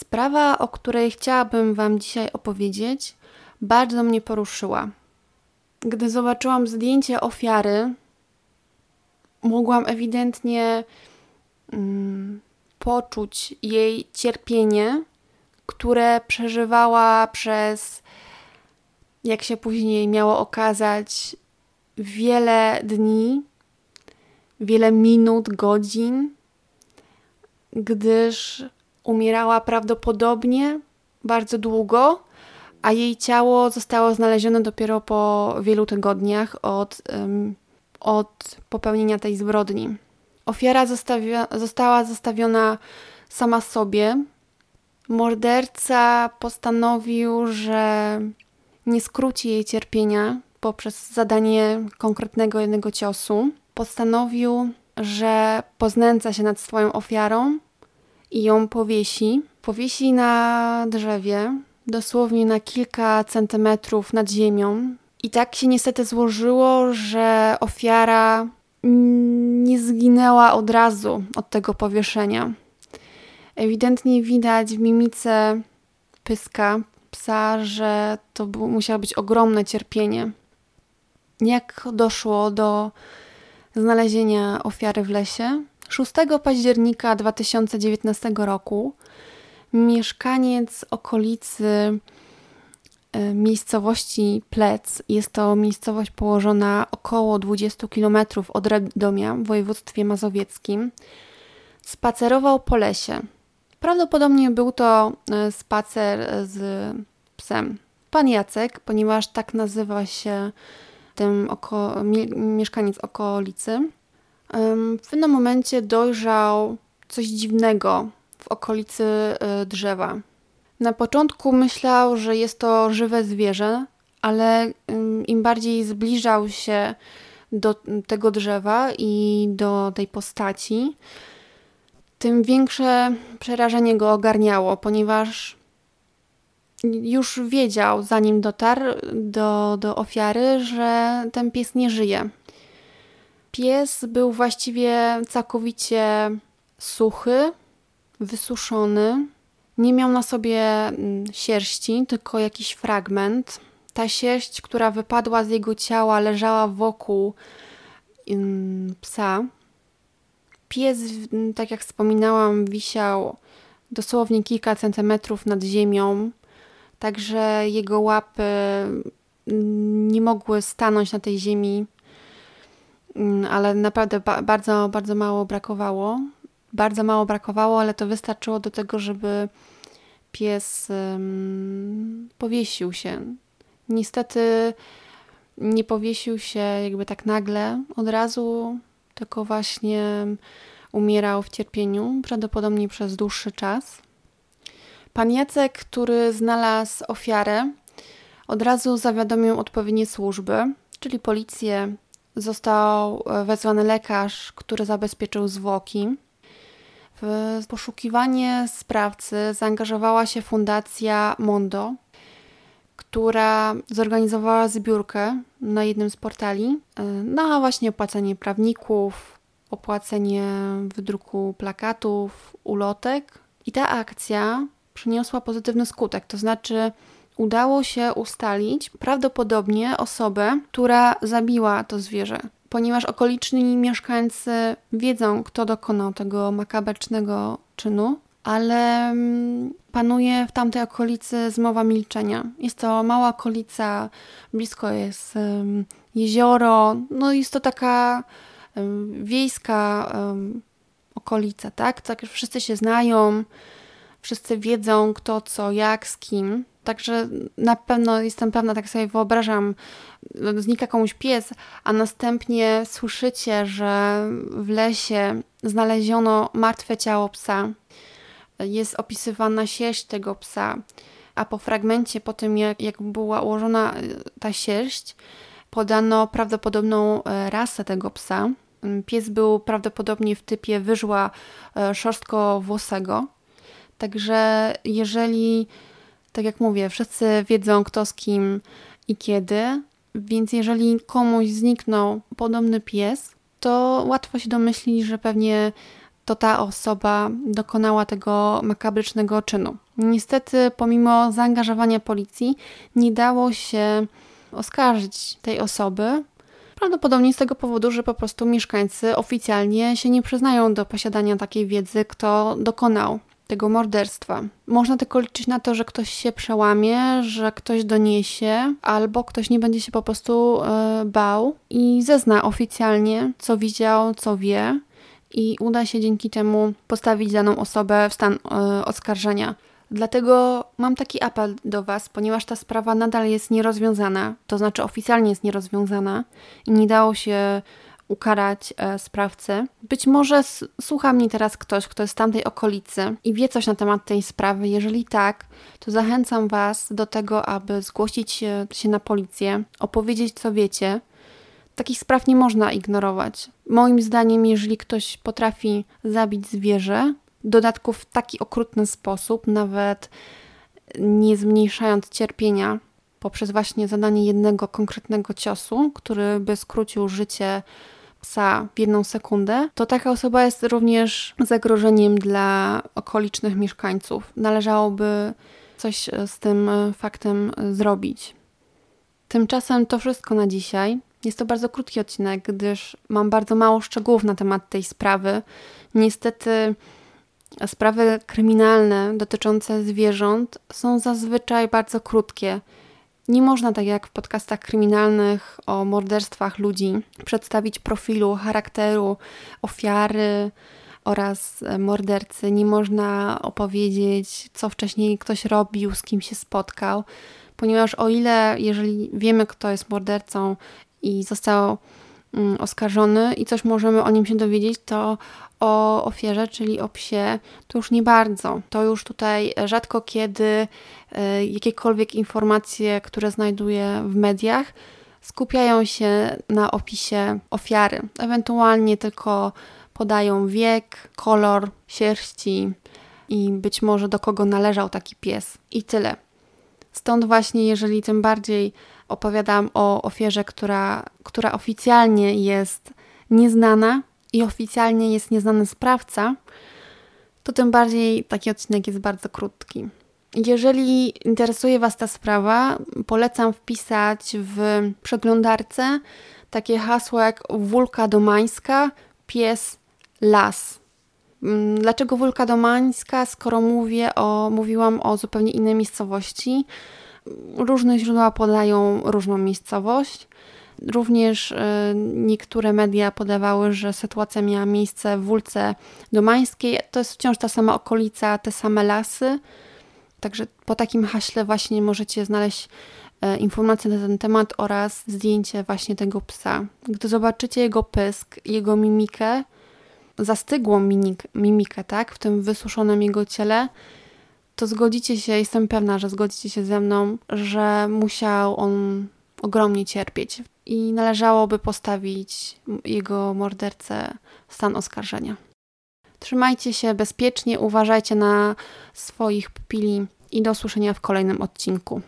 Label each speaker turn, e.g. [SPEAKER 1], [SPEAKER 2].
[SPEAKER 1] Sprawa, o której chciałabym Wam dzisiaj opowiedzieć, bardzo mnie poruszyła. Gdy zobaczyłam zdjęcie ofiary, mogłam ewidentnie mm, poczuć jej cierpienie, które przeżywała przez, jak się później miało okazać, wiele dni, wiele minut, godzin, gdyż umierała prawdopodobnie bardzo długo, a jej ciało zostało znalezione dopiero po wielu tygodniach od, um, od popełnienia tej zbrodni. Ofiara została zostawiona sama sobie. Morderca postanowił, że nie skróci jej cierpienia poprzez zadanie konkretnego jednego ciosu. Postanowił, że poznęca się nad swoją ofiarą i ją powiesi. Powiesi na drzewie, dosłownie na kilka centymetrów nad ziemią. I tak się niestety złożyło, że ofiara nie zginęła od razu od tego powieszenia. Ewidentnie widać w mimice pyska psa, że to musiało być ogromne cierpienie. Jak doszło do znalezienia ofiary w lesie? 6 października 2019 roku mieszkaniec okolicy e, miejscowości Plec, jest to miejscowość położona około 20 km od Radomia w województwie mazowieckim, spacerował po lesie. Prawdopodobnie był to e, spacer z psem. Pan Jacek, ponieważ tak nazywa się ten oko mieszkaniec okolicy, w pewnym momencie dojrzał coś dziwnego w okolicy y, drzewa. Na początku myślał, że jest to żywe zwierzę, ale im bardziej zbliżał się do tego drzewa i do tej postaci, tym większe przerażenie go ogarniało, ponieważ już wiedział, zanim dotarł do, do ofiary, że ten pies nie żyje. Pies był właściwie całkowicie suchy, wysuszony. Nie miał na sobie mm, sierści, tylko jakiś fragment. Ta sierść, która wypadła z jego ciała, leżała wokół mm, psa. Pies, mm, tak jak wspominałam, wisiał dosłownie kilka centymetrów nad ziemią, także jego łapy nie mogły stanąć na tej ziemi ale naprawdę ba bardzo, bardzo mało brakowało. Bardzo mało brakowało, ale to wystarczyło do tego, żeby pies um, powiesił się. Niestety nie powiesił się jakby tak nagle, od razu, tylko właśnie umierał w cierpieniu, prawdopodobnie przez dłuższy czas. Pan Jacek, który znalazł ofiarę, od razu zawiadomił odpowiednie służby, czyli policję, Został e, wezwany lekarz, który zabezpieczył zwłoki. W poszukiwanie sprawcy zaangażowała się Fundacja Mondo, która zorganizowała zbiórkę na jednym z portali e, na właśnie opłacenie prawników, opłacenie wydruku plakatów, ulotek. I ta akcja przyniosła pozytywny skutek, to znaczy udało się ustalić prawdopodobnie osobę, która zabiła to zwierzę. Ponieważ okoliczni mieszkańcy wiedzą, kto dokonał tego makabrycznego czynu, ale mm, panuje w tamtej okolicy zmowa milczenia. Jest to mała okolica, blisko jest jezioro, no jest to taka wiejska okolica, tak? Tak, wszyscy się znają, wszyscy wiedzą kto, co, jak, z kim. Także na pewno jestem pewna, tak sobie wyobrażam, znika komuś pies, a następnie słyszycie, że w lesie znaleziono martwe ciało psa. Jest opisywana sierść tego psa, a po fragmencie, po tym jak, jak była ułożona e, ta sierść, podano prawdopodobną e, rasę tego psa. Pies był prawdopodobnie w typie wyżła e, szorstkowłosego. Także jeżeli tak jak mówię, wszyscy wiedzą kto z kim i kiedy, więc jeżeli komuś zniknął podobny pies, to łatwo się domyślić, że pewnie to ta osoba dokonała tego makabrycznego czynu. Niestety, pomimo zaangażowania policji, nie dało się oskarżyć tej osoby. Prawdopodobnie z tego powodu, że po prostu mieszkańcy oficjalnie się nie przyznają do posiadania takiej wiedzy, kto dokonał tego morderstwa. Można tylko liczyć na to, że ktoś się przełamie, że ktoś doniesie, albo ktoś nie będzie się po prostu e, bał i zezna oficjalnie, co widział, co wie, i uda się dzięki temu postawić daną osobę w stan e, oskarżenia. Dlatego mam taki apel do Was, ponieważ ta sprawa nadal jest nierozwiązana, to znaczy oficjalnie jest nierozwiązana i nie dało się ukarać e, sprawcy. Być może słucha mnie teraz ktoś, kto jest z tamtej okolicy i wie coś na temat tej sprawy. Jeżeli tak, to zachęcam Was do tego, aby zgłosić się, na policję, opowiedzieć co wiecie. Takich spraw nie można ignorować. Moim zdaniem, jeżeli ktoś potrafi zabić zwierzę, dodatku w taki okrutny sposób, nawet nie zmniejszając cierpienia poprzez właśnie zadanie jednego konkretnego ciosu, który by skrócił życie psa w jedną sekundę, to taka osoba jest również zagrożeniem dla okolicznych mieszkańców. Należałoby coś z tym faktem zrobić. Tymczasem to wszystko na dzisiaj. Jest to bardzo krótki odcinek, gdyż mam bardzo mało szczegółów na temat tej sprawy. Niestety sprawy kryminalne dotyczące zwierząt są zazwyczaj bardzo krótkie. Nie można, tak jak w podcastach kryminalnych o morderstwach ludzi, przedstawić profilu, charakteru ofiary oraz e, mordercy. Nie można opowiedzieć, co wcześniej ktoś robił, z kim się spotkał, ponieważ o ile, jeżeli wiemy, kto jest mordercą i został mm, oskarżony i coś możemy o nim się dowiedzieć, to o ofierze, czyli o psie, to już nie bardzo. To już tutaj rzadko kiedy e, jakiekolwiek informacje, które znajduję w mediach, skupiają się na opisie ofiary. Ewentualnie tylko podają wiek, kolor sierści i być może do kogo należał taki pies. I tyle. Stąd właśnie, jeżeli tym bardziej opowiadam o ofierze, która, która oficjalnie jest nieznana, i oficjalnie jest nieznany sprawca, to tym bardziej taki odcinek jest bardzo krótki. Jeżeli interesuje Was ta sprawa, polecam wpisać w przeglądarce takie hasło jak Wulka Domańska, pies, las. Mm, dlaczego Wulka Domańska, skoro mówię o, mówiłam o zupełnie innej miejscowości? Różne źródła podają różną miejscowość. Również e, niektóre media podawały, że sytuacja miała miejsce w Wólce Domańskiej. To jest wciąż ta sama okolica, te same lasy. Także po takim haśle właśnie możecie znaleźć e, informacje na ten temat oraz zdjęcie właśnie tego psa. Gdy zobaczycie jego pysk, jego mimikę, zastygłą mimik, mimikę, tak, w tym wysuszonym jego ciele, to zgodzicie się, jestem pewna, że zgodzicie się ze mną, że musiał on ogromnie cierpieć i należałoby postawić jego mordercę stan oskarżenia. Trzymajcie się bezpiecznie, uważajcie na swoich pupili i do usłyszenia w kolejnym odcinku.